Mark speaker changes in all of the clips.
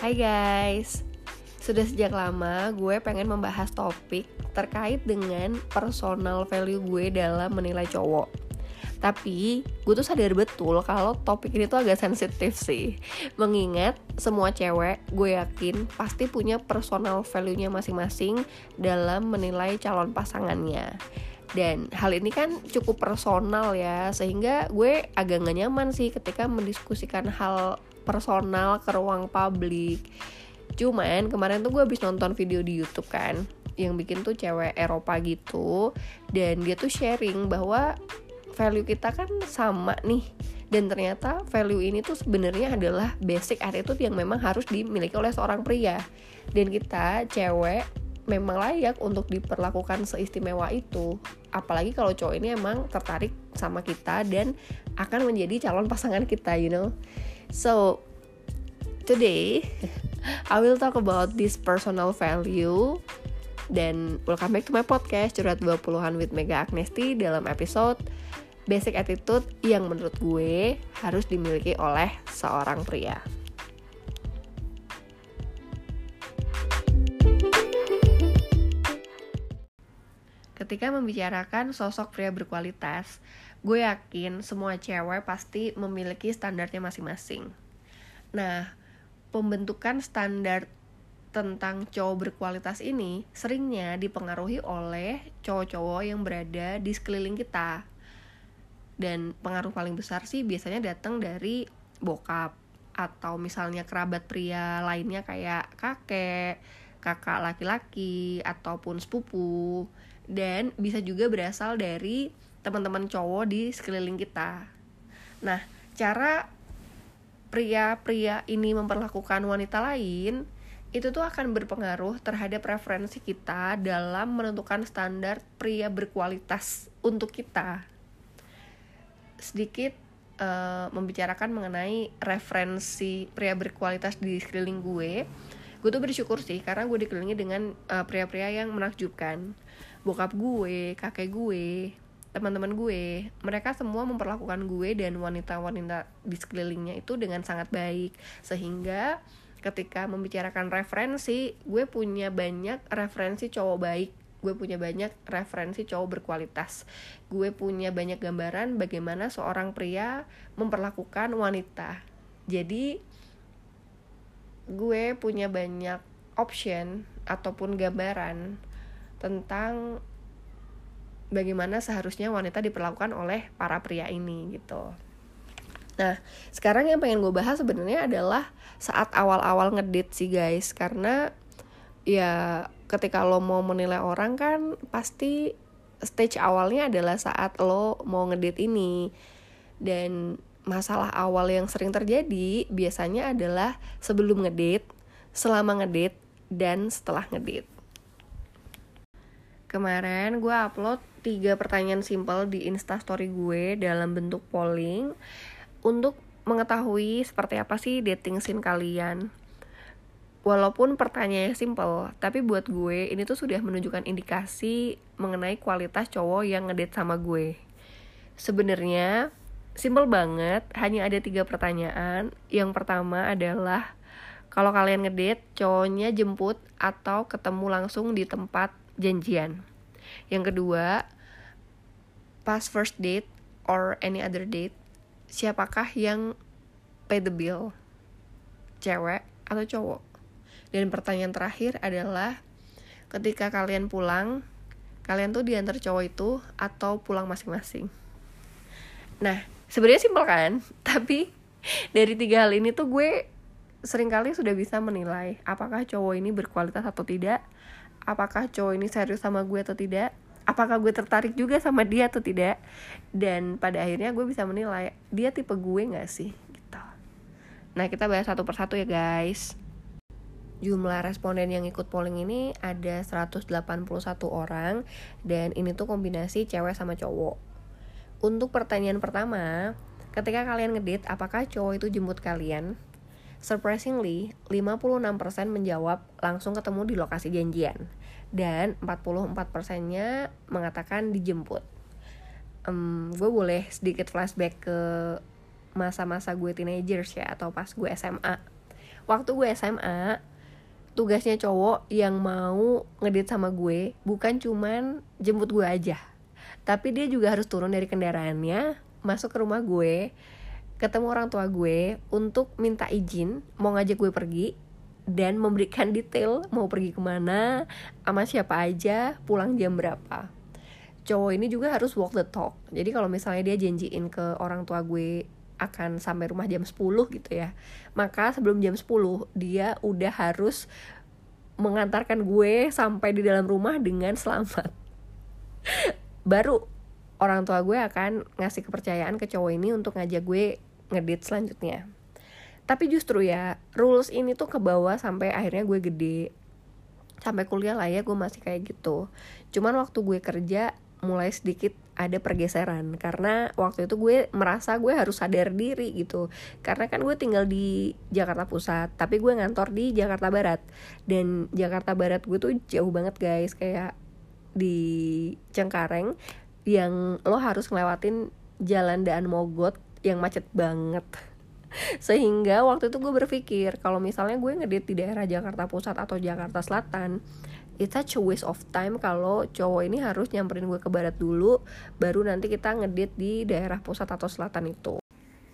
Speaker 1: Hai guys, sudah sejak lama gue pengen membahas topik terkait dengan personal value gue dalam menilai cowok. Tapi gue tuh sadar betul kalau topik ini tuh agak sensitif sih. Mengingat semua cewek gue yakin pasti punya personal value-nya masing-masing dalam menilai calon pasangannya. Dan hal ini kan cukup personal ya sehingga gue agak gak nyaman sih ketika mendiskusikan hal personal ke ruang publik. Cuman kemarin tuh gue habis nonton video di YouTube kan yang bikin tuh cewek Eropa gitu dan dia tuh sharing bahwa value kita kan sama nih dan ternyata value ini tuh sebenarnya adalah basic attitude yang memang harus dimiliki oleh seorang pria. Dan kita cewek memang layak untuk diperlakukan seistimewa itu. Apalagi kalau cowok ini emang tertarik sama kita dan akan menjadi calon pasangan kita you know So, today I will talk about this personal value dan welcome back to my podcast Curhat 20-an with Mega Agnesti dalam episode Basic Attitude yang menurut gue harus dimiliki oleh seorang pria. Ketika membicarakan sosok pria berkualitas, gue yakin semua cewek pasti memiliki standarnya masing-masing. Nah, pembentukan standar tentang cowok berkualitas ini seringnya dipengaruhi oleh cowok-cowok yang berada di sekeliling kita. Dan pengaruh paling besar sih biasanya datang dari bokap atau misalnya kerabat pria lainnya kayak kakek, kakak laki-laki ataupun sepupu dan bisa juga berasal dari teman-teman cowok di sekeliling kita. Nah, cara pria-pria ini memperlakukan wanita lain itu tuh akan berpengaruh terhadap referensi kita dalam menentukan standar pria berkualitas untuk kita. Sedikit uh, membicarakan mengenai referensi pria berkualitas di sekeliling gue. Gue tuh bersyukur sih karena gue dikelilingi dengan uh, pria-pria yang menakjubkan. Bokap gue, kakek gue, teman-teman gue mereka semua memperlakukan gue dan wanita-wanita di sekelilingnya itu dengan sangat baik. Sehingga ketika membicarakan referensi gue punya banyak referensi cowok baik. Gue punya banyak referensi cowok berkualitas. Gue punya banyak gambaran bagaimana seorang pria memperlakukan wanita. Jadi gue punya banyak option ataupun gambaran tentang bagaimana seharusnya wanita diperlakukan oleh para pria ini gitu. Nah, sekarang yang pengen gue bahas sebenarnya adalah saat awal-awal ngedit sih guys, karena ya ketika lo mau menilai orang kan pasti stage awalnya adalah saat lo mau ngedit ini dan masalah awal yang sering terjadi biasanya adalah sebelum ngedit, selama ngedit, dan setelah ngedit. Kemarin gue upload tiga pertanyaan simpel di instastory gue dalam bentuk polling untuk mengetahui seperti apa sih dating scene kalian. Walaupun pertanyaannya simpel, tapi buat gue ini tuh sudah menunjukkan indikasi mengenai kualitas cowok yang ngedate sama gue. Sebenarnya simpel banget, hanya ada tiga pertanyaan. Yang pertama adalah kalau kalian ngedate, cowoknya jemput atau ketemu langsung di tempat janjian. Yang kedua, pas first date or any other date, siapakah yang pay the bill? Cewek atau cowok? Dan pertanyaan terakhir adalah ketika kalian pulang, kalian tuh diantar cowok itu atau pulang masing-masing. Nah, sebenarnya simpel kan? Tapi dari tiga hal ini tuh gue sering kali sudah bisa menilai apakah cowok ini berkualitas atau tidak apakah cowok ini serius sama gue atau tidak apakah gue tertarik juga sama dia atau tidak dan pada akhirnya gue bisa menilai dia tipe gue gak sih gitu. Nah kita bahas satu persatu ya guys. Jumlah responden yang ikut polling ini ada 181 orang dan ini tuh kombinasi cewek sama cowok. Untuk pertanyaan pertama ketika kalian ngedit apakah cowok itu jemput kalian? Surprisingly, 56% menjawab langsung ketemu di lokasi janjian dan 44%-nya mengatakan dijemput. Um, gue boleh sedikit flashback ke masa-masa gue teenagers ya atau pas gue SMA. waktu gue SMA tugasnya cowok yang mau ngedit sama gue bukan cuman jemput gue aja tapi dia juga harus turun dari kendaraannya masuk ke rumah gue ketemu orang tua gue untuk minta izin mau ngajak gue pergi dan memberikan detail mau pergi ke mana sama siapa aja pulang jam berapa. Cowok ini juga harus walk the talk. Jadi kalau misalnya dia janjiin ke orang tua gue akan sampai rumah jam 10 gitu ya maka sebelum jam 10 dia udah harus mengantarkan gue sampai di dalam rumah dengan selamat. Baru orang tua gue akan ngasih kepercayaan ke cowok ini untuk ngajak gue ngedit selanjutnya tapi justru ya rules ini tuh ke bawah sampai akhirnya gue gede. Sampai kuliah lah ya gue masih kayak gitu. Cuman waktu gue kerja mulai sedikit ada pergeseran. Karena waktu itu gue merasa gue harus sadar diri gitu. Karena kan gue tinggal di Jakarta Pusat tapi gue ngantor di Jakarta Barat. Dan Jakarta Barat gue tuh jauh banget guys. Kayak di Cengkareng yang lo harus ngelewatin jalan Daan Mogot yang macet banget sehingga waktu itu gue berpikir kalau misalnya gue ngedit di daerah Jakarta Pusat atau Jakarta Selatan it's such a waste of time kalau cowok ini harus nyamperin gue ke barat dulu baru nanti kita ngedit di daerah pusat atau selatan itu.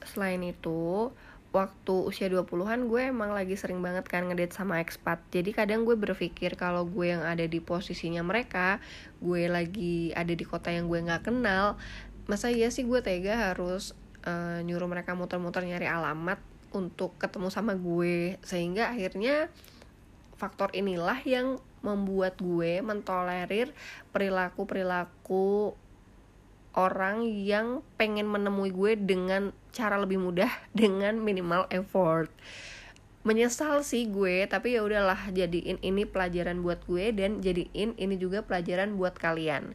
Speaker 1: Selain itu waktu usia 20-an gue emang lagi sering banget kan ngedit sama expat. Jadi kadang gue berpikir kalau gue yang ada di posisinya mereka gue lagi ada di kota yang gue nggak kenal masa iya sih gue tega harus uh, nyuruh mereka muter-muter nyari alamat untuk ketemu sama gue. Sehingga akhirnya faktor inilah yang membuat gue mentolerir perilaku-perilaku orang yang pengen menemui gue dengan cara lebih mudah dengan minimal effort. Menyesal sih gue tapi ya udahlah jadiin ini pelajaran buat gue dan jadiin ini juga pelajaran buat kalian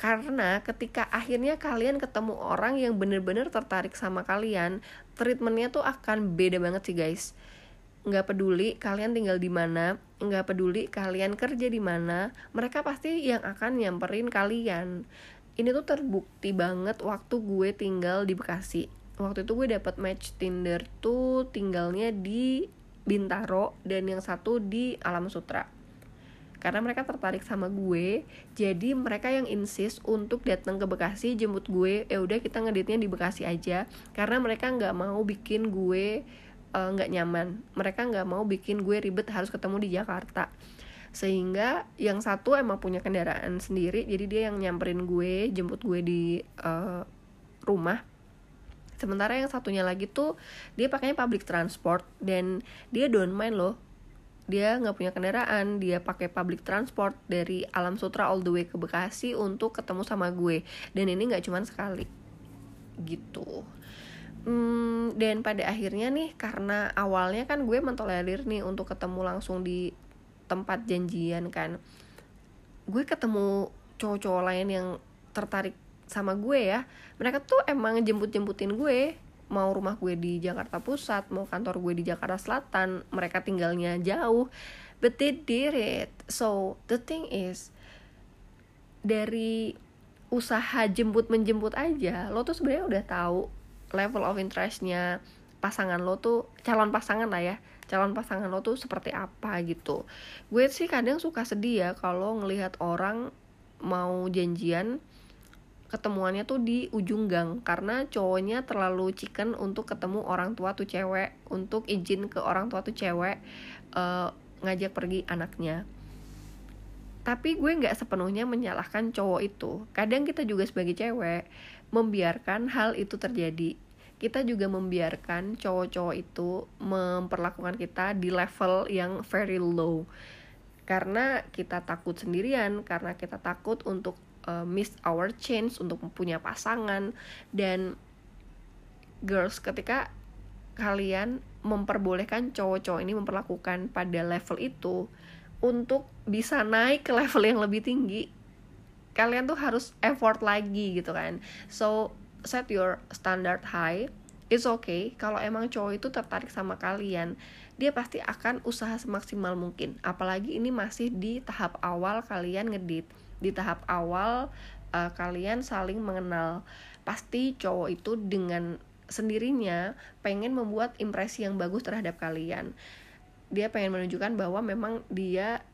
Speaker 1: karena ketika akhirnya kalian ketemu orang yang bener-bener tertarik sama kalian treatmentnya tuh akan beda banget sih guys. Nggak peduli kalian tinggal di mana nggak peduli kalian kerja di mana mereka pasti yang akan nyamperin kalian. Ini tuh terbukti banget waktu gue tinggal di Bekasi. Waktu itu gue dapet match Tinder tuh tinggalnya di Bintaro dan yang satu di Alam Sutra karena mereka tertarik sama gue jadi mereka yang insist untuk datang ke Bekasi jemput gue ya udah kita ngeditnya di Bekasi aja. Karena mereka nggak mau bikin gue Eh, nggak uh, nyaman. Mereka nggak mau bikin gue ribet harus ketemu di Jakarta. Sehingga yang satu emang punya kendaraan sendiri jadi dia yang nyamperin gue jemput gue di uh, rumah. Sementara yang satunya lagi tuh dia pakainya public transport dan dia don't mind loh dia nggak punya kendaraan dia pakai public transport dari Alam Sutra all the way ke Bekasi untuk ketemu sama gue. Dan ini nggak cuma sekali. Gitu. Hmm, dan pada akhirnya nih karena awalnya kan gue mentolerir nih untuk ketemu langsung di tempat janjian kan gue ketemu cowok-cowok lain yang tertarik sama gue ya. Mereka tuh emang jemput-jemputin gue mau rumah gue di Jakarta Pusat mau kantor gue di Jakarta Selatan mereka tinggalnya jauh. But they did it. So the thing is dari usaha jemput menjemput aja lo tuh sebenarnya udah tahu level of interestnya pasangan lo tuh calon pasangan lah ya calon pasangan lo tuh seperti apa gitu. Gue sih kadang suka sedih ya kalau ngelihat orang mau janjian ketemuannya tuh di ujung gang karena cowoknya terlalu chicken untuk ketemu orang tua tuh cewek untuk izin ke orang tua tuh cewek uh, ngajak pergi anaknya. Tapi gue nggak sepenuhnya menyalahkan cowok itu. Kadang kita juga sebagai cewek membiarkan hal itu terjadi. Kita juga membiarkan cowok-cowok itu memperlakukan kita di level yang very low. Karena kita takut sendirian karena kita takut untuk uh, miss our chance untuk punya pasangan. Dan girls ketika kalian memperbolehkan cowok-cowok ini memperlakukan pada level itu untuk bisa naik ke level yang lebih tinggi kalian tuh harus effort lagi gitu kan. So set your standard high. It's okay. Kalau emang cowok itu tertarik sama kalian dia pasti akan usaha semaksimal mungkin. Apalagi ini masih di tahap awal kalian ngedit di tahap awal uh, kalian saling mengenal. Pasti cowok itu dengan sendirinya pengen membuat impresi yang bagus terhadap kalian. Dia pengen menunjukkan bahwa memang dia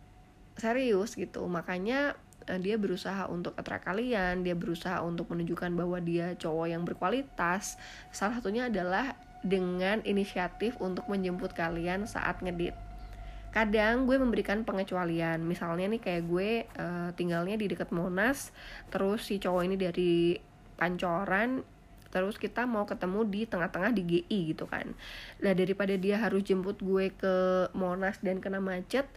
Speaker 1: serius gitu. Makanya uh, dia berusaha untuk attract kalian dia berusaha untuk menunjukkan bahwa dia cowok yang berkualitas. Salah satunya adalah dengan inisiatif untuk menjemput kalian saat ngedit kadang gue memberikan pengecualian. Misalnya nih kayak gue uh, tinggalnya di dekat Monas terus si cowok ini dari Pancoran terus kita mau ketemu di tengah-tengah di GI gitu kan. Nah daripada dia harus jemput gue ke Monas dan kena macet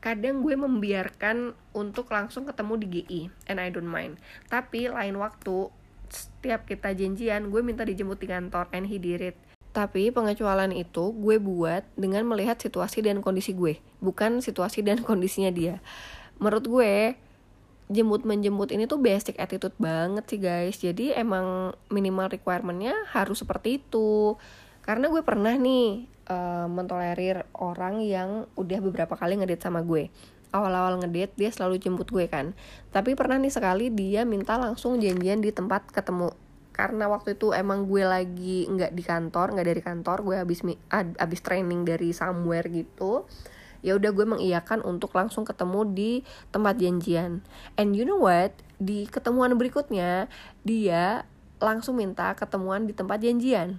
Speaker 1: kadang gue membiarkan untuk langsung ketemu di GI and I don't mind. Tapi lain waktu setiap kita janjian gue minta dijemput di kantor and he did it tapi pengecualian itu gue buat dengan melihat situasi dan kondisi gue bukan situasi dan kondisinya dia. Menurut gue jemput menjemput ini tuh basic attitude banget sih guys. Jadi emang minimal requirementnya harus seperti itu. Karena gue pernah nih uh, mentolerir orang yang udah beberapa kali ngedate sama gue. Awal-awal ngedate dia selalu jemput gue kan. Tapi pernah nih sekali dia minta langsung janjian di tempat ketemu karena waktu itu emang gue lagi nggak di kantor nggak dari kantor gue habis habis training dari somewhere gitu ya udah gue mengiyakan untuk langsung ketemu di tempat janjian. And you know what? Di ketemuan berikutnya dia langsung minta ketemuan di tempat janjian.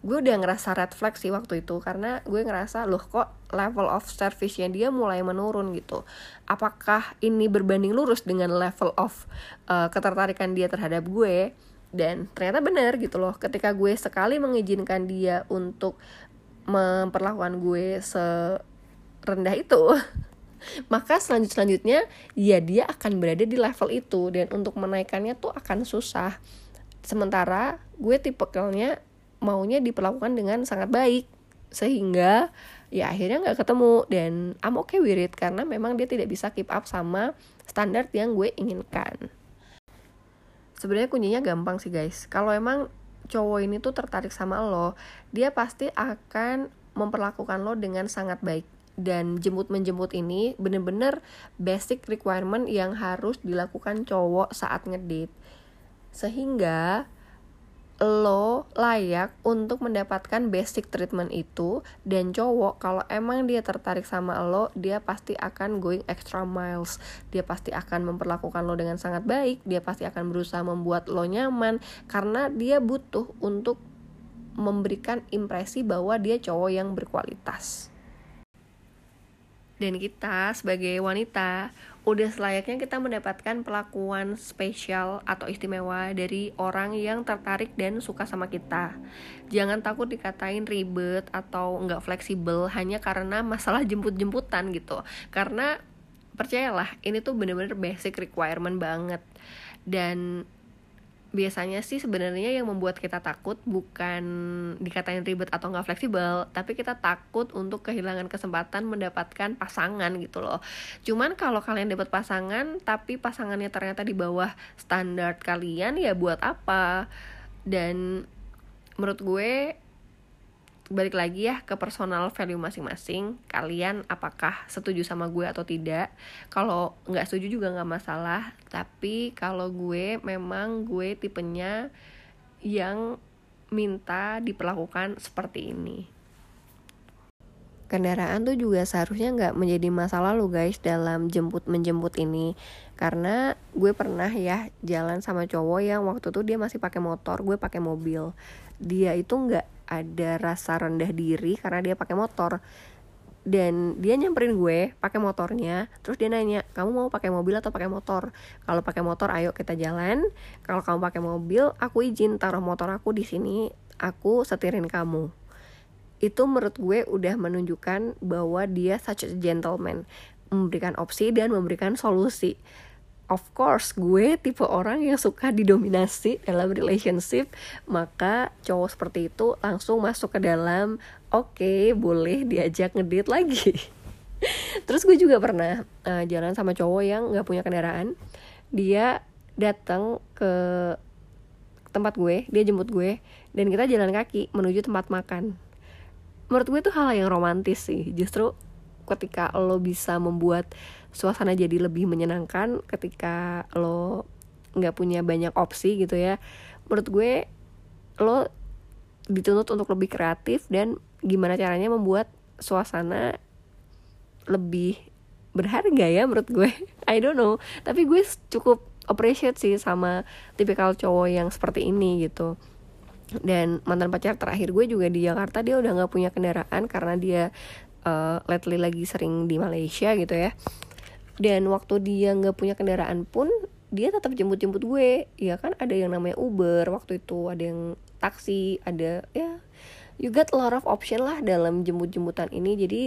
Speaker 1: Gue udah ngerasa red flag sih waktu itu karena gue ngerasa loh kok level of service-nya dia mulai menurun gitu. Apakah ini berbanding lurus dengan level of uh, ketertarikan dia terhadap gue dan ternyata benar gitu loh ketika gue sekali mengizinkan dia untuk memperlakukan gue se rendah itu maka selanjut selanjutnya ya dia akan berada di level itu. Dan untuk menaikkannya tuh akan susah. Sementara gue tipikalnya maunya diperlakukan dengan sangat baik sehingga ya akhirnya nggak ketemu. Dan I'm okay with it karena memang dia tidak bisa keep up sama standar yang gue inginkan sebenarnya kuncinya gampang sih guys. Kalau emang cowok ini tuh tertarik sama lo dia pasti akan memperlakukan lo dengan sangat baik. Dan jemput menjemput ini bener-bener basic requirement yang harus dilakukan cowok saat ngedate. Sehingga lo layak untuk mendapatkan basic treatment itu dan cowok kalau emang dia tertarik sama lo dia pasti akan going extra miles. Dia pasti akan memperlakukan lo dengan sangat baik dia pasti akan berusaha membuat lo nyaman karena dia butuh untuk memberikan impresi bahwa dia cowok yang berkualitas. Dan kita sebagai wanita udah selayaknya kita mendapatkan perlakuan spesial atau istimewa dari orang yang tertarik dan suka sama kita. Jangan takut dikatain ribet atau nggak fleksibel hanya karena masalah jemput-jemputan gitu. Karena percayalah ini tuh bener-bener basic requirement banget. Dan biasanya sih sebenarnya yang membuat kita takut bukan dikatain ribet atau nggak fleksibel tapi kita takut untuk kehilangan kesempatan mendapatkan pasangan gitu loh. Cuman kalau kalian dapat pasangan tapi pasangannya ternyata di bawah standar kalian ya buat apa? Dan menurut gue balik lagi ya ke personal value masing-masing. Kalian apakah setuju sama gue atau tidak? Kalau nggak setuju juga nggak masalah. Tapi kalau gue memang gue tipenya yang minta diperlakukan seperti ini. Kendaraan tuh juga seharusnya nggak menjadi masalah lo guys dalam jemput menjemput ini. Karena gue pernah ya jalan sama cowok yang waktu itu dia masih pakai motor gue pakai mobil. Dia itu nggak ada rasa rendah diri karena dia pakai motor. Dan dia nyamperin gue pakai motornya terus dia nanya kamu mau pakai mobil atau pakai motor? Kalau pakai motor ayo kita jalan. Kalau kamu pakai mobil aku izin taruh motor aku di sini aku setirin kamu. Itu menurut gue udah menunjukkan bahwa dia such a gentleman. Memberikan opsi dan memberikan solusi of course gue tipe orang yang suka didominasi dalam relationship maka cowok seperti itu langsung masuk ke dalam oke okay, boleh diajak ngedate lagi. Terus gue juga pernah uh, jalan sama cowok yang nggak punya kendaraan. Dia datang ke tempat gue dia jemput gue dan kita jalan kaki menuju tempat makan. Menurut gue itu hal yang romantis sih. Justru ketika lo bisa membuat suasana jadi lebih menyenangkan ketika lo nggak punya banyak opsi gitu ya. Menurut gue lo dituntut untuk lebih kreatif dan gimana caranya membuat suasana lebih berharga ya menurut gue. I don't know. Tapi gue cukup appreciate sih sama tipikal cowok yang seperti ini gitu. Dan mantan pacar terakhir gue juga di Jakarta dia udah nggak punya kendaraan karena dia uh, lately lagi sering di Malaysia gitu ya dan waktu dia nggak punya kendaraan pun dia tetap jemput-jemput gue. Ya kan? Ada yang namanya Uber waktu itu ada yang taksi ada ya you get a lot of option lah dalam jemput-jemputan ini. Jadi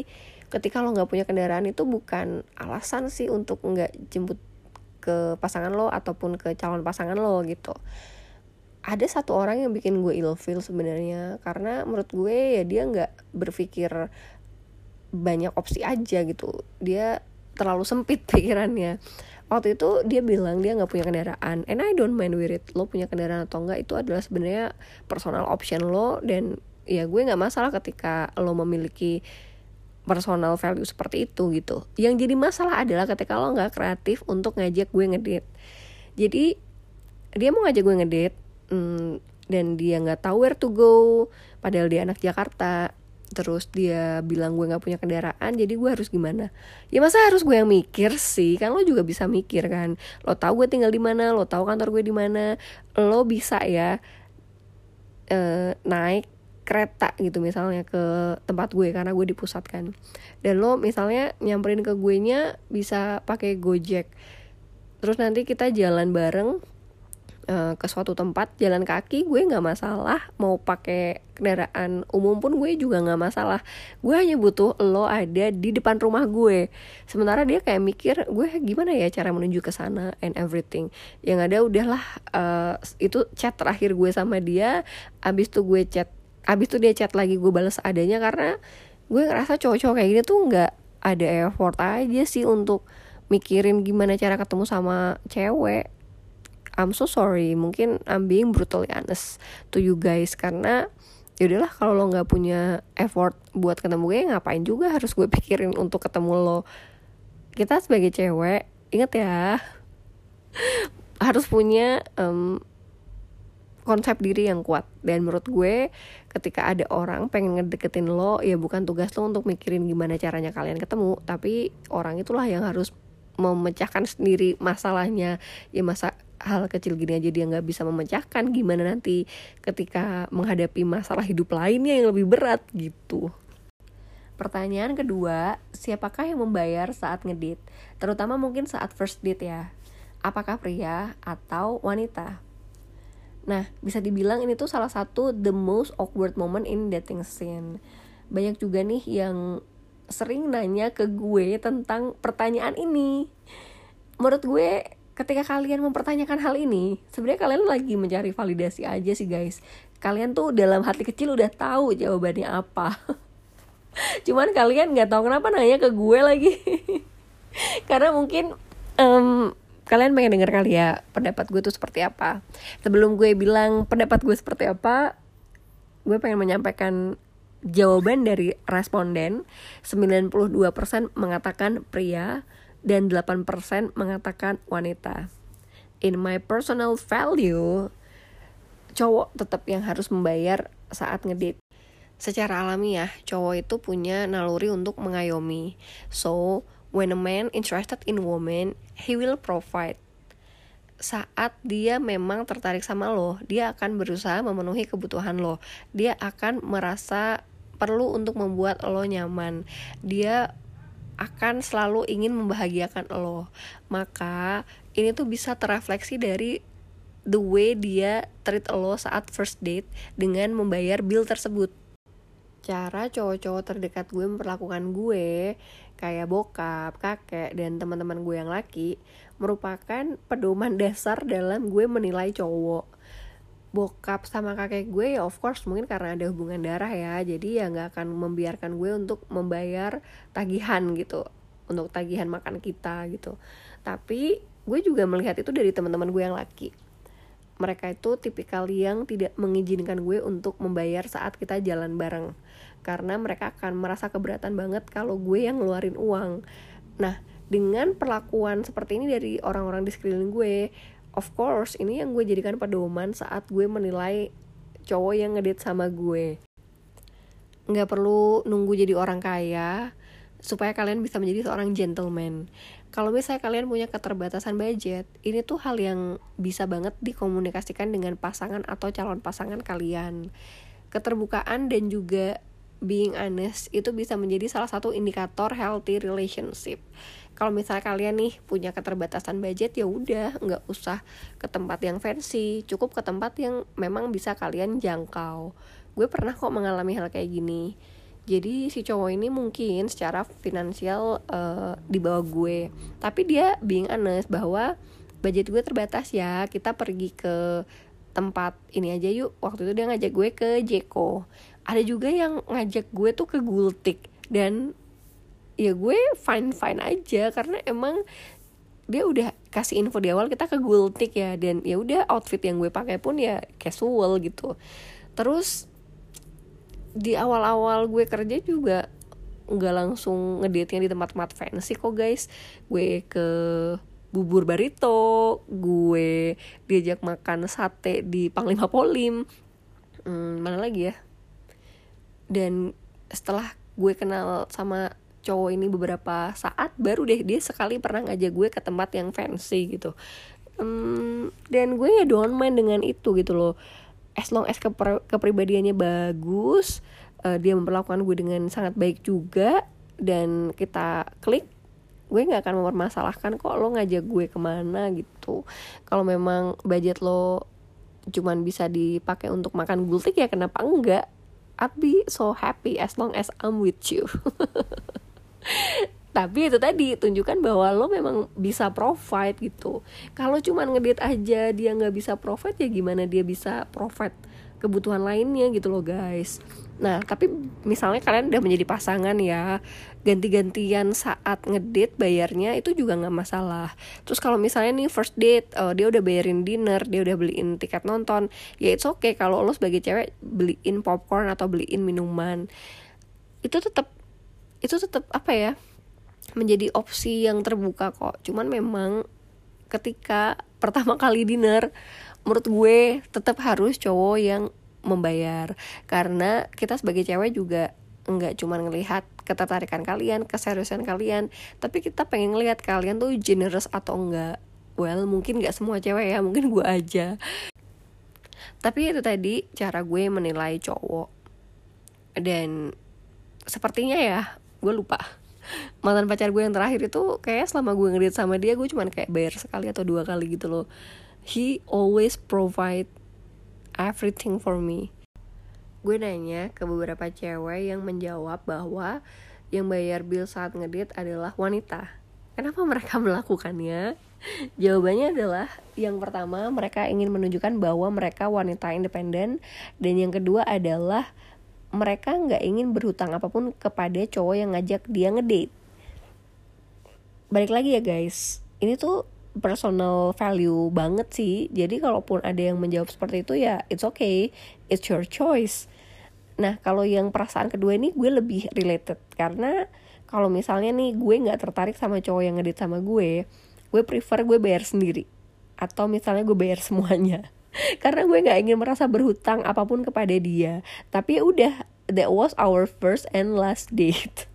Speaker 1: ketika lo nggak punya kendaraan itu bukan alasan sih untuk nggak jemput ke pasangan lo ataupun ke calon pasangan lo gitu. Ada satu orang yang bikin gue ilfeel sebenarnya karena menurut gue ya dia nggak berpikir banyak opsi aja gitu. Dia terlalu sempit pikirannya. Waktu itu dia bilang dia nggak punya kendaraan and I don't mind with it. Lo punya kendaraan atau enggak itu adalah sebenarnya personal option lo dan ya gue nggak masalah ketika lo memiliki personal value seperti itu gitu. Yang jadi masalah adalah ketika lo nggak kreatif untuk ngajak gue ngedate jadi dia mau ngajak gue ngedate hmm, dan dia nggak tahu where to go padahal dia anak Jakarta terus dia bilang gue nggak punya kendaraan jadi gue harus gimana? Ya masa harus gue yang mikir sih? Kan lo juga bisa mikir kan? Lo tahu gue tinggal di mana lo tahu kantor gue di mana lo bisa ya uh, naik kereta gitu misalnya ke tempat gue karena gue di pusat kan. Dan lo misalnya nyamperin ke gue nya bisa pakai gojek. Terus nanti kita jalan bareng Eh, ke suatu tempat jalan kaki gue nggak masalah. Mau pakai kendaraan umum pun gue juga nggak masalah. Gue hanya butuh lo ada di depan rumah gue. Sementara dia kayak mikir gue gimana ya cara menuju ke sana and everything? Yang ada udahlah uh, itu chat terakhir gue sama dia. Abis tuh gue chat abis tuh dia chat lagi gue balas adanya. Karena gue ngerasa cowok-cowok kayak gini tuh nggak ada effort aja sih untuk mikirin gimana cara ketemu sama cewek I'm so sorry. Mungkin I'm being brutally honest to you guys karena ya udahlah kalau lo nggak punya effort buat ketemu gue ngapain juga harus gue pikirin untuk ketemu lo. Kita sebagai cewek inget ya harus punya um, konsep diri yang kuat. Dan menurut gue ketika ada orang pengen ngedeketin lo ya bukan tugas lo untuk mikirin gimana caranya kalian ketemu tapi orang itulah yang harus memecahkan sendiri masalahnya. Ya masa hal kecil gini aja dia nggak bisa memecahkan gimana nanti ketika menghadapi masalah hidup lainnya yang lebih berat gitu Pertanyaan kedua, siapakah yang membayar saat ngedit? Terutama mungkin saat first date ya. Apakah pria atau wanita? Nah, bisa dibilang ini tuh salah satu the most awkward moment in dating scene. Banyak juga nih yang sering nanya ke gue tentang pertanyaan ini. Menurut gue ketika kalian mempertanyakan hal ini sebenarnya kalian lagi mencari validasi aja sih guys. Kalian tuh dalam hati kecil udah tahu jawabannya apa. Cuman kalian nggak tahu kenapa nanya ke gue lagi. Karena mungkin um, kalian pengen denger kali ya pendapat gue tuh seperti apa. Sebelum gue bilang pendapat gue seperti apa gue pengen menyampaikan jawaban dari responden. 92% mengatakan pria dan 8% mengatakan wanita. In my personal value, cowok tetap yang harus membayar saat ngedate. Secara alami ya, cowok itu punya naluri untuk mengayomi. So, when a man interested in woman, he will provide. Saat dia memang tertarik sama lo, dia akan berusaha memenuhi kebutuhan lo. Dia akan merasa perlu untuk membuat lo nyaman. Dia akan selalu ingin membahagiakan lo. Maka ini tuh bisa terrefleksi dari the way dia treat lo saat first date dengan membayar bill tersebut. Cara cowok-cowok terdekat gue memperlakukan gue kayak bokap, kakek, dan teman-teman gue yang laki merupakan pedoman dasar dalam gue menilai cowok bokap sama kakek gue ya of course mungkin karena ada hubungan darah ya. Jadi ya nggak akan membiarkan gue untuk membayar tagihan gitu untuk tagihan makan kita gitu. Tapi gue juga melihat itu dari teman-teman gue yang laki. Mereka itu tipikal yang tidak mengizinkan gue untuk membayar saat kita jalan bareng. Karena mereka akan merasa keberatan banget kalau gue yang ngeluarin uang. Nah dengan perlakuan seperti ini dari orang-orang di sekeliling gue of course ini yang gue jadikan pedoman saat gue menilai cowok yang ngedate sama gue nggak perlu nunggu jadi orang kaya supaya kalian bisa menjadi seorang gentleman. Kalau misalnya kalian punya keterbatasan budget, ini tuh hal yang bisa banget dikomunikasikan dengan pasangan atau calon pasangan kalian. Keterbukaan dan juga being honest itu bisa menjadi salah satu indikator healthy relationship. Kalau misalnya kalian nih punya keterbatasan budget ya udah nggak usah ke tempat yang fancy, cukup ke tempat yang memang bisa kalian jangkau. Gue pernah kok mengalami hal kayak gini. Jadi si cowok ini mungkin secara finansial uh, di bawah gue. Tapi dia being honest bahwa budget gue terbatas ya. Kita pergi ke tempat ini aja yuk. Waktu itu dia ngajak gue ke Jeko. Ada juga yang ngajak gue tuh ke Gultik. Dan ya gue fine fine aja. Karena emang dia udah kasih info di awal kita ke Gultik ya. Dan ya udah outfit yang gue pakai pun ya casual gitu. Terus di awal-awal gue kerja juga nggak langsung ngedate di tempat-tempat fancy kok guys. Gue ke bubur barito gue diajak makan sate di Panglima Polim. Hmm, mana lagi ya? Dan setelah gue kenal sama cowok ini beberapa saat baru deh dia sekali pernah ngajak gue ke tempat yang fancy gitu. Um, dan gue ya don't mind dengan itu gitu loh. As long as keper kepribadiannya bagus uh, dia memperlakukan gue dengan sangat baik juga dan kita klik gue nggak akan mempermasalahkan kok lo ngajak gue ke mana gitu. Kalau memang budget lo cuman bisa dipakai untuk makan gultik ya kenapa enggak? I'd be so happy as long as I'm with you tapi itu tadi tunjukkan bahwa lo memang bisa provide gitu. Kalau cuman ngedit aja dia nggak bisa provide ya gimana dia bisa provide kebutuhan lainnya gitu loh guys. Nah tapi misalnya kalian udah menjadi pasangan ya ganti-gantian saat ngedit bayarnya itu juga nggak masalah. Terus kalau misalnya nih first date uh, dia udah bayarin dinner dia udah beliin tiket nonton ya it's okay kalau lo sebagai cewek beliin popcorn atau beliin minuman. Itu tetap itu tetap apa ya menjadi opsi yang terbuka kok. Cuman memang ketika pertama kali dinner menurut gue tetap harus cowok yang membayar. Karena kita sebagai cewek juga nggak cuma ngelihat ketertarikan kalian keseriusan kalian tapi kita pengen ngelihat kalian tuh generous atau enggak well mungkin nggak semua cewek ya mungkin gue aja. Tapi itu tadi cara gue menilai cowok. Dan sepertinya ya gue lupa. Mantan pacar gue yang terakhir itu kayak selama gue ngedit sama dia gue cuman kayak bayar sekali atau dua kali gitu loh. He always provide everything for me. Gue nanya ke beberapa cewek yang menjawab bahwa yang bayar bill saat ngedit adalah wanita. Kenapa mereka melakukannya? Jawabannya adalah yang pertama mereka ingin menunjukkan bahwa mereka wanita independen dan yang kedua adalah mereka nggak ingin berhutang apa pun kepada cowok yang ngajak dia ngedate. Balik lagi ya guys. Ini tuh personal value banget sih. Jadi kalaupun ada yang menjawab seperti itu ya it's okay. It's your choice. Nah kalau yang perasaan kedua ini gue lebih related. Karena kalau misalnya nih gue nggak tertarik sama cowok yang ngedit sama gue gue prefer gue bayar sendiri. Atau misalnya gue bayar semuanya karena gue nggak ingin merasa berhutang apa pun kepada dia tapi ya udah that was our first and last date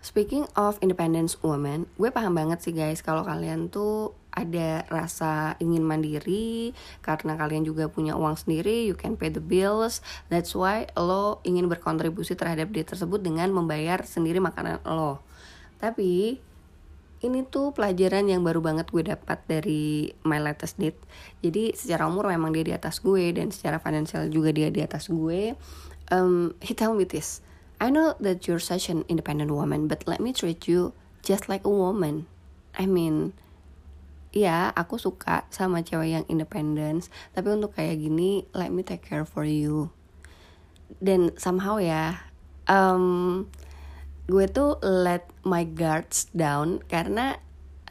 Speaker 1: Speaking of independence woman, gue paham banget sih guys kalau kalian tuh ada rasa ingin mandiri karena kalian juga punya uang sendiri, you can pay the bills. That's why lo ingin berkontribusi terhadap dia tersebut dengan membayar sendiri makanan lo. Tapi ini tuh pelajaran yang baru banget gue dapat dari my latest date. Jadi secara umur memang dia di atas gue dan secara finansial juga dia di atas gue. Um, he tell me this I know that you're such an independent woman but let me treat you just like a woman. I mean ya aku suka sama cewek yang independence tapi untuk kayak gini let me take care for you. Dan somehow ya um, gue tuh let my guards down karena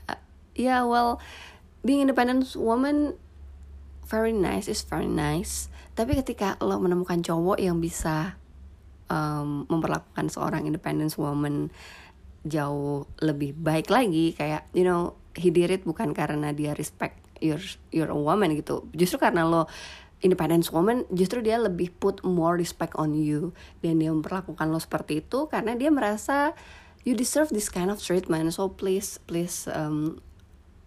Speaker 1: uh, ya yeah, well being independent woman very nice is very nice. Tapi ketika lo menemukan cowok yang bisa um, memperlakukan seorang independent woman jauh lebih baik lagi kayak you know he did it bukan karena dia respect your your woman gitu. Justru karena lo
Speaker 2: independent woman justru dia lebih put more respect on you. Dan dia memperlakukan lo seperti itu karena dia merasa you deserve this kind of treatment. So please please um,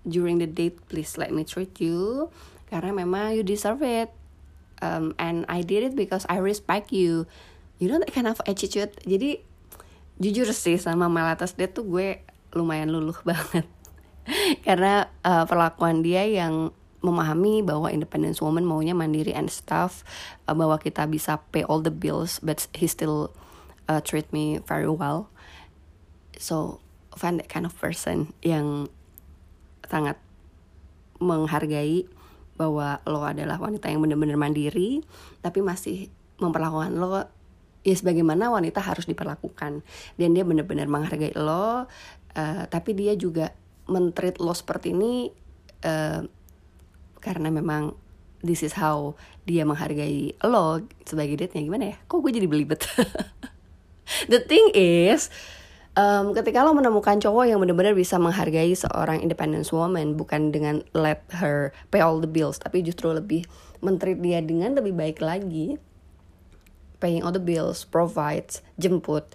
Speaker 2: during the date please let me treat you. Karena memang you deserve it. Um, and I did it because I respect you. You know that kind of attitude? Jadi jujur sih sama Melatas dia tuh gue lumayan luluh banget. Karena uh, perlakuan dia yang memahami bahwa independent woman maunya mandiri and stuff uh, bahwa kita bisa pay all the bills but he still uh, treat me very well. So find that kind of person yang sangat menghargai bahwa lo adalah wanita yang benar-benar mandiri tapi masih memperlakukan lo ya sebagaimana wanita harus diperlakukan. Dan dia benar-benar menghargai lo uh, tapi dia juga mentreat lo seperti ini uh, karena memang this is how dia menghargai lo sebagai date-nya gimana ya kok gue jadi belibet the thing is um, ketika lo menemukan cowok yang benar-benar bisa menghargai seorang independent woman bukan dengan let her pay all the bills tapi justru lebih mentreat dia dengan lebih baik lagi paying all the bills, provides, jemput,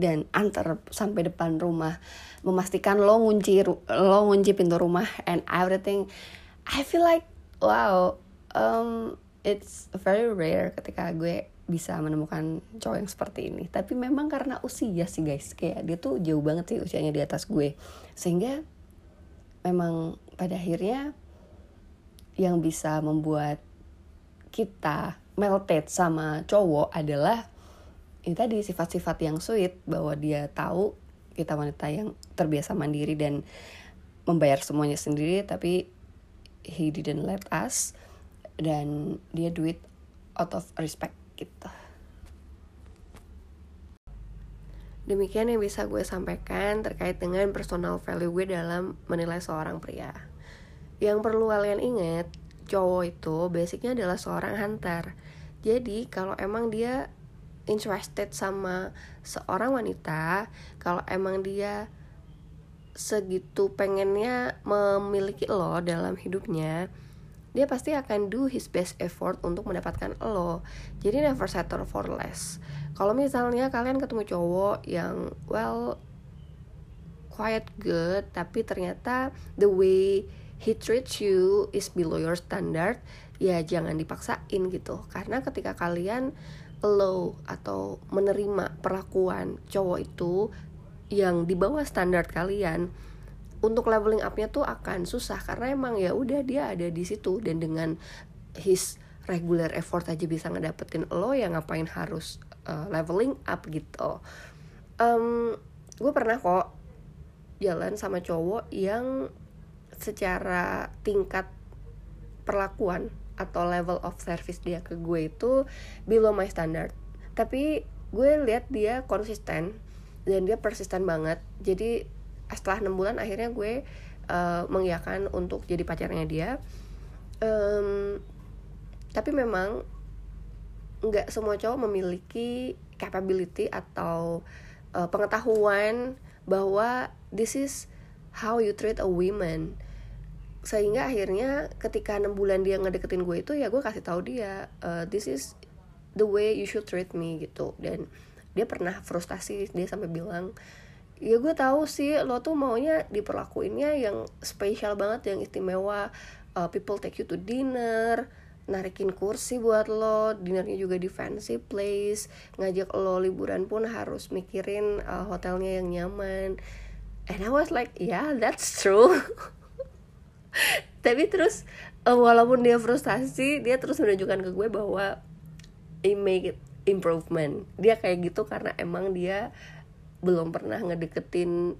Speaker 2: dan antar sampai depan rumah, memastikan lo ngunci lo ngunci pintu rumah and everything. I feel like wow, um, it's very rare ketika gue bisa menemukan cowok yang seperti ini. Tapi memang karena usia sih guys, kayak dia tuh jauh banget sih usianya di atas gue, sehingga memang pada akhirnya yang bisa membuat kita melted sama cowok adalah ini tadi sifat-sifat yang sweet bahwa dia tahu kita wanita yang terbiasa mandiri dan membayar semuanya sendiri tapi he didn't let us dan dia do it out of respect gitu.
Speaker 1: Demikian yang bisa gue sampaikan terkait dengan personal value gue dalam menilai seorang pria. Yang perlu kalian ingat, cowok itu basicnya adalah seorang hunter jadi kalau emang dia interested sama seorang wanita kalau emang dia segitu pengennya memiliki lo dalam hidupnya dia pasti akan do his best effort untuk mendapatkan lo. Jadi never settle for less. Kalau misalnya kalian ketemu cowok yang well quite good tapi ternyata the way he treats you is below your standard ya jangan dipaksain gitu. Karena ketika kalian low atau menerima perlakuan cowok itu yang di bawah standar kalian untuk leveling upnya tuh akan susah karena emang ya udah dia ada di situ dan dengan his regular effort aja bisa ngedapetin lo yang ngapain harus uh, leveling up gitu. Um, gue pernah kok jalan sama cowok yang secara tingkat perlakuan atau level of service dia ke gue itu below my standard. Tapi gue lihat dia konsisten dan dia persisten banget. Jadi setelah enam bulan akhirnya gue uh, mengiyakan untuk jadi pacarnya dia. Um, tapi memang nggak semua cowok memiliki capability atau uh, pengetahuan bahwa this is how you treat a woman. Sehingga akhirnya ketika enam bulan dia ngedeketin gue itu ya gue kasih tahu dia uh, this is the way you should treat me gitu. Dan dia pernah frustasi dia sampai bilang ya gue tahu sih lo tuh maunya diperlakuinnya yang spesial banget yang istimewa uh, people take you to dinner narikin kursi buat lo, dinernya juga di fancy place, ngajak lo liburan pun harus mikirin uh, hotelnya yang nyaman. And I was like, yeah, that's true. tapi terus uh, walaupun dia frustasi dia terus menunjukkan ke gue bahwa he make it improvement. Dia kayak gitu karena emang dia belum pernah ngedeketin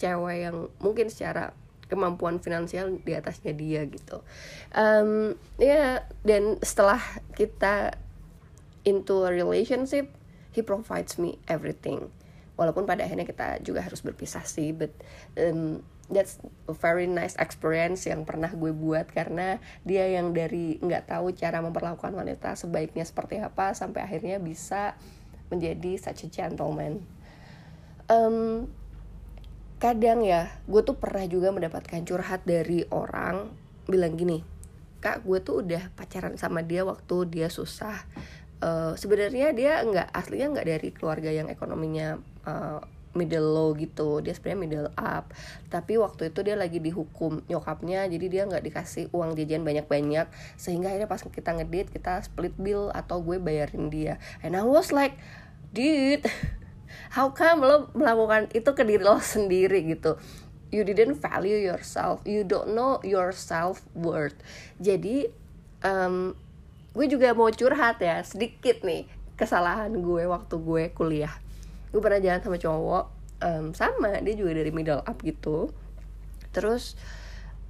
Speaker 1: cewek yang mungkin secara kemampuan finansial di atasnya dia gitu. Um, ya dan setelah kita into a relationship he provides me everything. Walaupun pada akhirnya kita juga harus berpisah sih but um, that's a very nice experience yang pernah gue buat karena dia yang dari nggak tahu cara memperlakukan wanita sebaiknya seperti apa sampai akhirnya bisa menjadi such a gentleman. Um, kadang ya gue tuh pernah juga mendapatkan curhat dari orang bilang gini kak gue tuh udah pacaran sama dia waktu dia susah. Uh, sebenarnya dia nggak aslinya nggak dari keluarga yang ekonominya uh, middle low gitu. Dia sebenarnya middle up. Tapi waktu itu dia lagi dihukum nyokapnya jadi dia nggak dikasih uang jajan banyak banyak sehingga akhirnya pas kita ngedate kita split bill atau gue bayarin dia. And I was like dude how come lo melakukan itu ke diri lo sendiri? Gitu. You didn't value yourself. You don't know your self worth jadi um, gue juga mau curhat ya sedikit nih kesalahan gue waktu gue kuliah gue pernah jalan sama cowok um, sama dia juga dari middle up gitu. Terus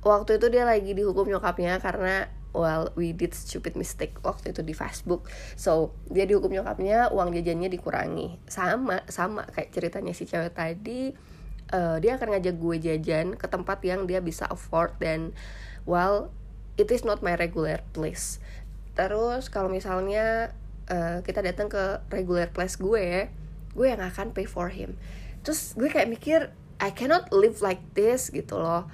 Speaker 1: waktu itu dia lagi dihukum nyokapnya karena well we did stupid mistake waktu itu di Facebook. So dia dihukum nyokapnya uang jajannya dikurangi. Sama sama kayak ceritanya si cewek tadi uh, dia akan ngajak gue jajan ke tempat yang dia bisa afford dan well it is not my regular place. Terus kalau misalnya uh, kita datang ke regular place gue gue yang akan pay for him. Terus gue kayak mikir I cannot live like this gitu loh.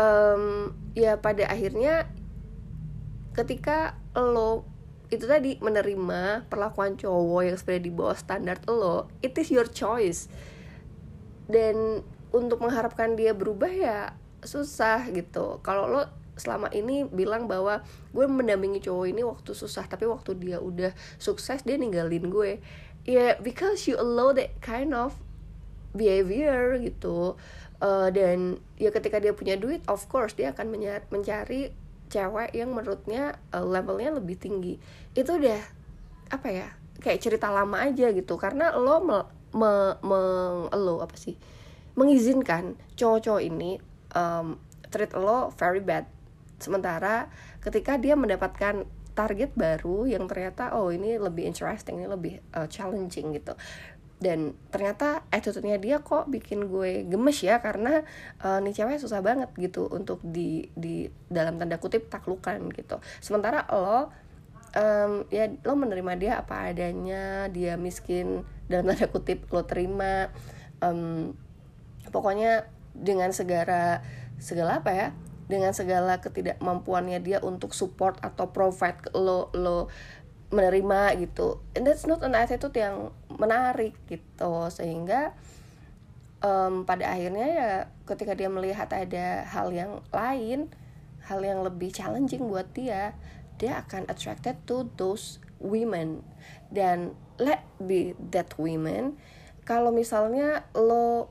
Speaker 1: Um, ya pada akhirnya ketika lo itu tadi menerima perlakuan cowok yang sebenarnya di bawah standar lo it is your choice. Dan untuk mengharapkan dia berubah ya susah gitu. Kalau lo selama ini bilang bahwa gue mendampingi cowok ini waktu susah tapi waktu dia udah sukses dia ninggalin gue ya yeah, because you allow that kind of behavior gitu. Uh, dan ya ketika dia punya duit of course dia akan mencari cewek yang menurutnya uh, levelnya lebih tinggi. Itu udah apa ya kayak cerita lama aja gitu. Karena lo me, me, me lo apa sih mengizinkan cowok-cowok ini um, treat lo very bad. Sementara ketika dia mendapatkan target baru yang ternyata oh ini lebih interesting ini lebih uh, challenging gitu. Dan ternyata attitude-nya dia kok bikin gue gemes ya karena uh, nih cewek susah banget gitu untuk di di dalam tanda kutip taklukan gitu. Sementara lo um, ya lo menerima dia apa adanya dia miskin dalam tanda kutip lo terima um, pokoknya dengan segala segala apa ya dengan segala ketidakmampuannya dia untuk support atau provide ke lo lo menerima gitu. And that's not an attitude yang menarik gitu. Sehingga um, pada akhirnya ya ketika dia melihat ada hal yang lain hal yang lebih challenging buat dia dia akan attracted to those women. Dan let be that women. Kalau misalnya lo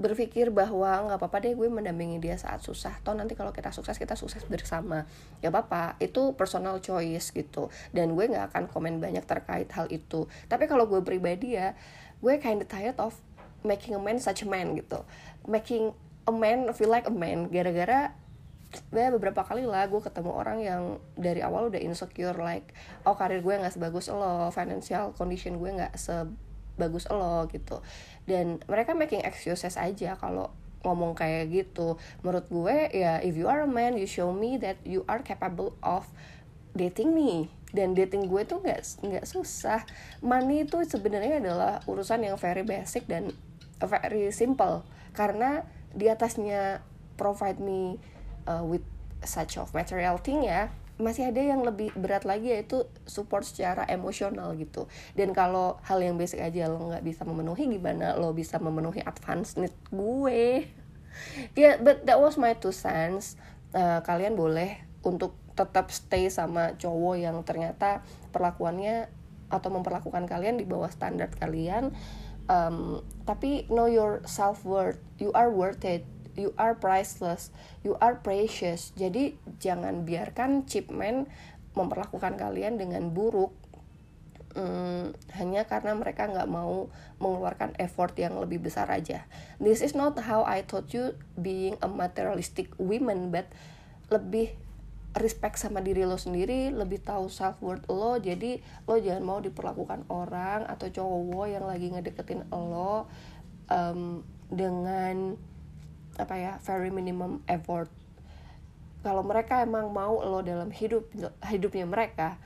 Speaker 1: berpikir bahwa nggak apa-apa deh gue mendampingi dia saat susah. Toh nanti kalau kita sukses kita sukses bersama. Ya apa itu personal choice gitu. Dan gue nggak akan komen banyak terkait hal itu. Tapi kalau gue pribadi ya gue kinda tired of making a man such a man gitu. Making a man feel like a man. Gara-gara gue beberapa kali lah gue ketemu orang yang dari awal udah insecure like oh karir gue nggak sebagus lo financial condition gue nggak sebagus lo gitu. Dan mereka making excuses aja kalau ngomong kayak gitu. Menurut gue ya if you are a man you show me that you are capable of dating me. Dan dating gue tuh nggak nggak susah. Money itu sebenarnya adalah urusan yang very basic dan very simple. Karena di atasnya provide me uh, with such of material thing ya masih ada yang lebih berat lagi yaitu support secara emosional gitu. Dan kalau hal yang basic aja lo nggak bisa memenuhi gimana lo bisa memenuhi advance need gue? Ya yeah, but that was my two cents. Uh, kalian boleh untuk tetap stay sama cowok yang ternyata perlakuannya atau memperlakukan kalian di bawah standar kalian. Um, tapi know your self worth you are worth it you are priceless, you are precious. Jadi jangan biarkan cheap man memperlakukan kalian dengan buruk hmm, hanya karena mereka nggak mau mengeluarkan effort yang lebih besar aja. This is not how I taught you being a materialistic woman, but lebih respect sama diri lo sendiri, lebih tahu self worth lo. Jadi lo jangan mau diperlakukan orang atau cowok yang lagi ngedeketin lo um, dengan apa ya very minimum effort. Kalau mereka emang mau lo dalam hidup hidupnya mereka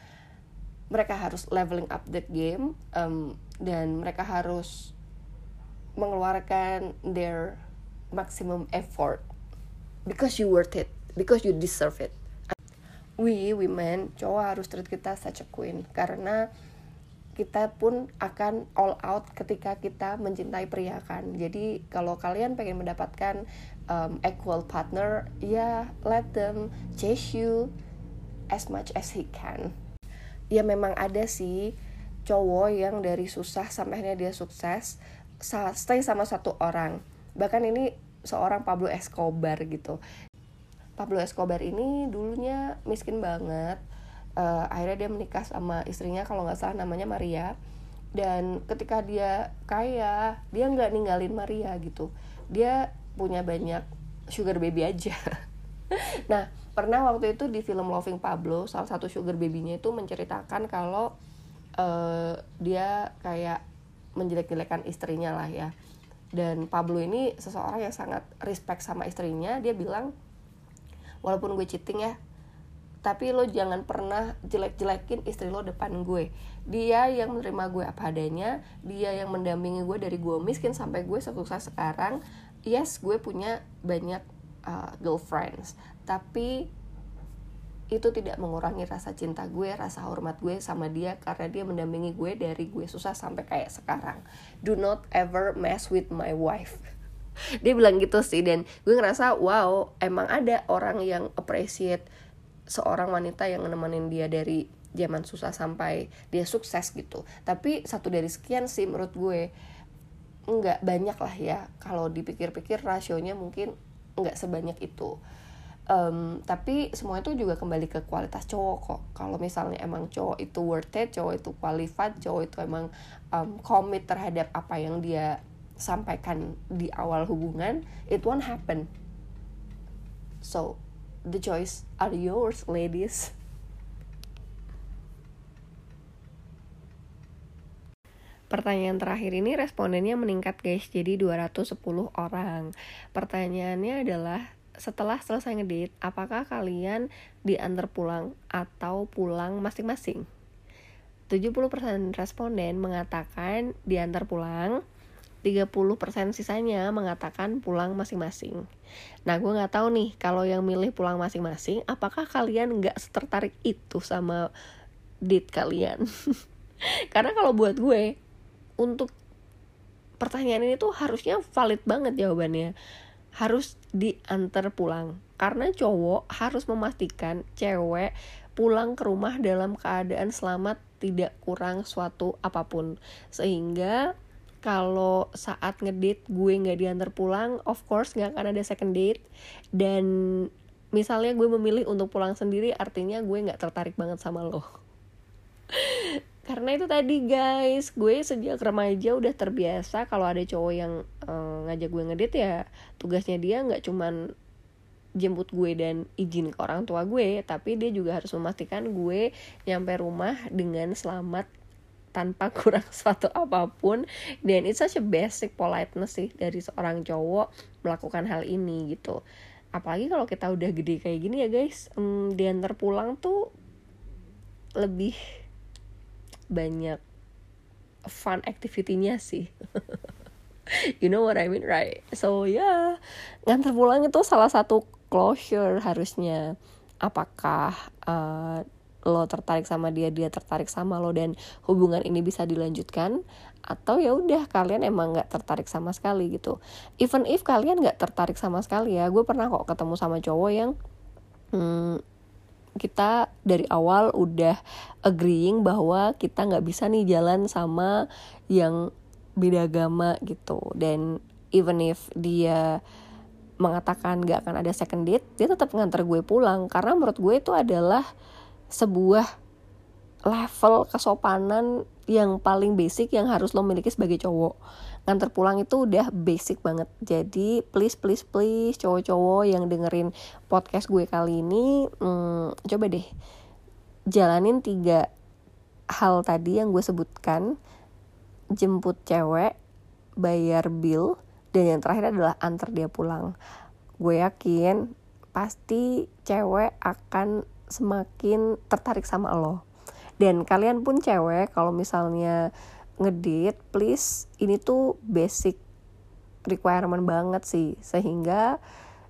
Speaker 1: mereka harus leveling up the game um, dan mereka harus mengeluarkan their maximum effort. Because you worth it because you deserve it. We women cowok harus treat kita such a queen. Karena kita pun akan all out ketika kita mencintai pria kan. Jadi kalau kalian pengen mendapatkan um, equal partner ya let them chase you as much as he can. Ya memang ada sih cowok yang dari susah sampai akhirnya dia sukses stay sama satu orang. Bahkan ini seorang Pablo Escobar gitu. Pablo Escobar ini dulunya miskin banget uh, akhirnya dia menikah sama istrinya kalau nggak salah namanya Maria. Dan ketika dia kaya dia nggak ninggalin Maria gitu. Dia punya banyak sugar baby aja. Nah pernah waktu itu di film Loving Pablo salah satu sugar babynya itu menceritakan kalau uh, dia kayak menjelek-jelekan istrinya lah ya. Dan Pablo ini seseorang yang sangat respect sama istrinya. Dia bilang walaupun gue cheating ya tapi lo jangan pernah jelek-jelekin istri lo depan gue. Dia yang menerima gue apa adanya dia yang mendampingi gue dari gue miskin sampai gue sukses sekarang yes gue punya banyak uh, girlfriends. Tapi itu tidak mengurangi rasa cinta gue, rasa hormat gue sama dia karena dia mendampingi gue dari gue susah sampai kayak sekarang. Do not ever mess with my wife. Dia bilang gitu sih dan. Gue ngerasa wow emang ada orang yang appreciate seorang wanita yang nemenin dia dari zaman susah sampai dia sukses gitu. Tapi satu dari sekian sih menurut gue. Nggak banyak lah ya. Kalau dipikir-pikir rasionya mungkin nggak sebanyak itu. Um, tapi semua itu juga kembali ke kualitas cowok kok. Kalau misalnya emang cowok itu worth it cowok itu qualified cowok itu emang um, terhadap apa yang dia sampaikan di awal hubungan it won't happen. So the choice are yours ladies Pertanyaan terakhir ini respondennya meningkat guys, jadi 210 orang. Pertanyaannya adalah setelah selesai ngedit, apakah kalian diantar pulang atau pulang masing-masing? 70% responden mengatakan diantar pulang, 30% sisanya mengatakan pulang masing-masing. Nah, gue nggak tahu nih kalau yang milih pulang masing-masing, apakah kalian nggak tertarik itu sama date kalian? Karena kalau buat gue, untuk pertanyaan ini tuh harusnya valid banget jawabannya. Harus diantar pulang. Karena cowok harus memastikan cewek pulang ke rumah dalam keadaan selamat tidak kurang suatu apa pun. Sehingga kalau saat ngedate gue nggak diantar pulang of course nggak akan ada second date. Dan misalnya gue memilih untuk pulang sendiri artinya gue nggak tertarik banget sama lo. Karena itu tadi guys gue sejak remaja udah terbiasa kalau ada cowok yang uh, ngajak gue ngedate ya tugasnya dia nggak cuman jemput gue dan izin ke orang tua gue tapi dia juga harus memastikan gue nyampe rumah dengan selamat tanpa kurang suatu apa pun. Dan it's such a basic politeness sih dari seorang cowok melakukan hal ini gitu. Apalagi kalau kita udah gede kayak gini ya guys hmm, diantar pulang tuh lebih banyak fun activity-nya sih. You know what I mean right? So yeah, ngantar pulang itu salah satu closure harusnya. Apakah uh, lo tertarik sama dia dia tertarik sama lo dan hubungan ini bisa dilanjutkan atau ya udah kalian emang nggak tertarik sama sekali gitu. Even if kalian nggak tertarik sama sekali ya gue pernah kok ketemu sama cowok yang hmm, kita dari awal udah agreeing bahwa kita nggak bisa nih jalan sama yang beda agama gitu. Dan even if dia mengatakan gak akan ada second date dia tetap nganter gue pulang. Karena menurut gue itu adalah sebuah level kesopanan yang paling basic yang harus lo miliki sebagai cowok. Nganter pulang itu udah basic banget. Jadi please please please cowok-cowok yang dengerin podcast gue kali ini hmm, coba deh jalanin tiga hal tadi yang gue sebutkan. Jemput cewek bayar bill dan yang terakhir adalah antar dia pulang. Gue yakin pasti cewek akan semakin tertarik sama lo. Dan kalian pun cewek kalau misalnya ngedit please ini tuh basic requirement banget sih. Sehingga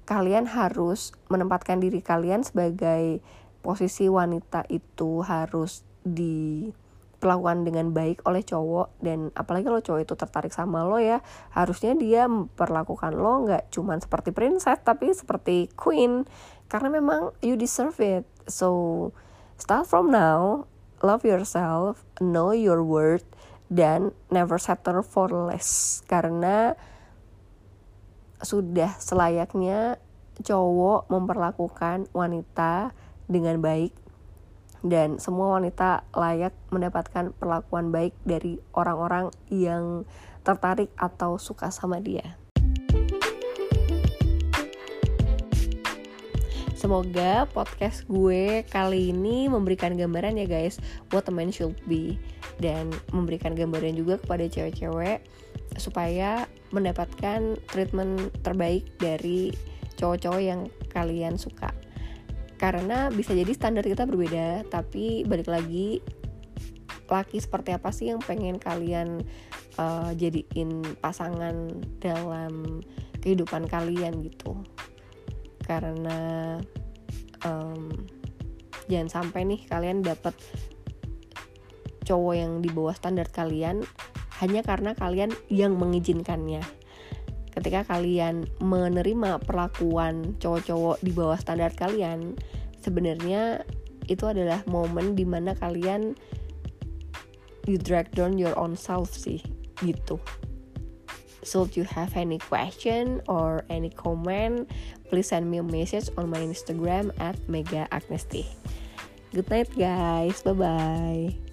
Speaker 1: kalian harus menempatkan diri kalian sebagai posisi wanita itu harus diperlakukan dengan baik oleh cowok. Dan apalagi kalau cowok itu tertarik sama lo ya harusnya dia memperlakukan lo nggak cuman seperti princess tapi seperti queen karena memang you deserve it so start from now love yourself know your worth dan never settle for less karena sudah selayaknya cowok memperlakukan wanita dengan baik dan semua wanita layak mendapatkan perlakuan baik dari orang-orang yang tertarik atau suka sama dia. Semoga podcast gue kali ini memberikan gambaran ya guys what a man should be. Dan memberikan gambaran juga kepada cewek-cewek supaya mendapatkan treatment terbaik dari cowok-cowok yang kalian suka. Karena bisa jadi standar kita berbeda tapi balik lagi laki seperti apa sih yang pengen kalian uh, jadiin pasangan dalam kehidupan kalian gitu karena um, jangan sampai nih kalian dapat cowok yang di bawah standar kalian hanya karena kalian yang mengizinkannya. Ketika kalian menerima perlakuan cowok-cowok di bawah standar kalian sebenarnya itu adalah momen di mana kalian you drag down your own self sih gitu if you have any question or any comment please send me a message on my instagram at mega agnesti. Good night guys. Bye bye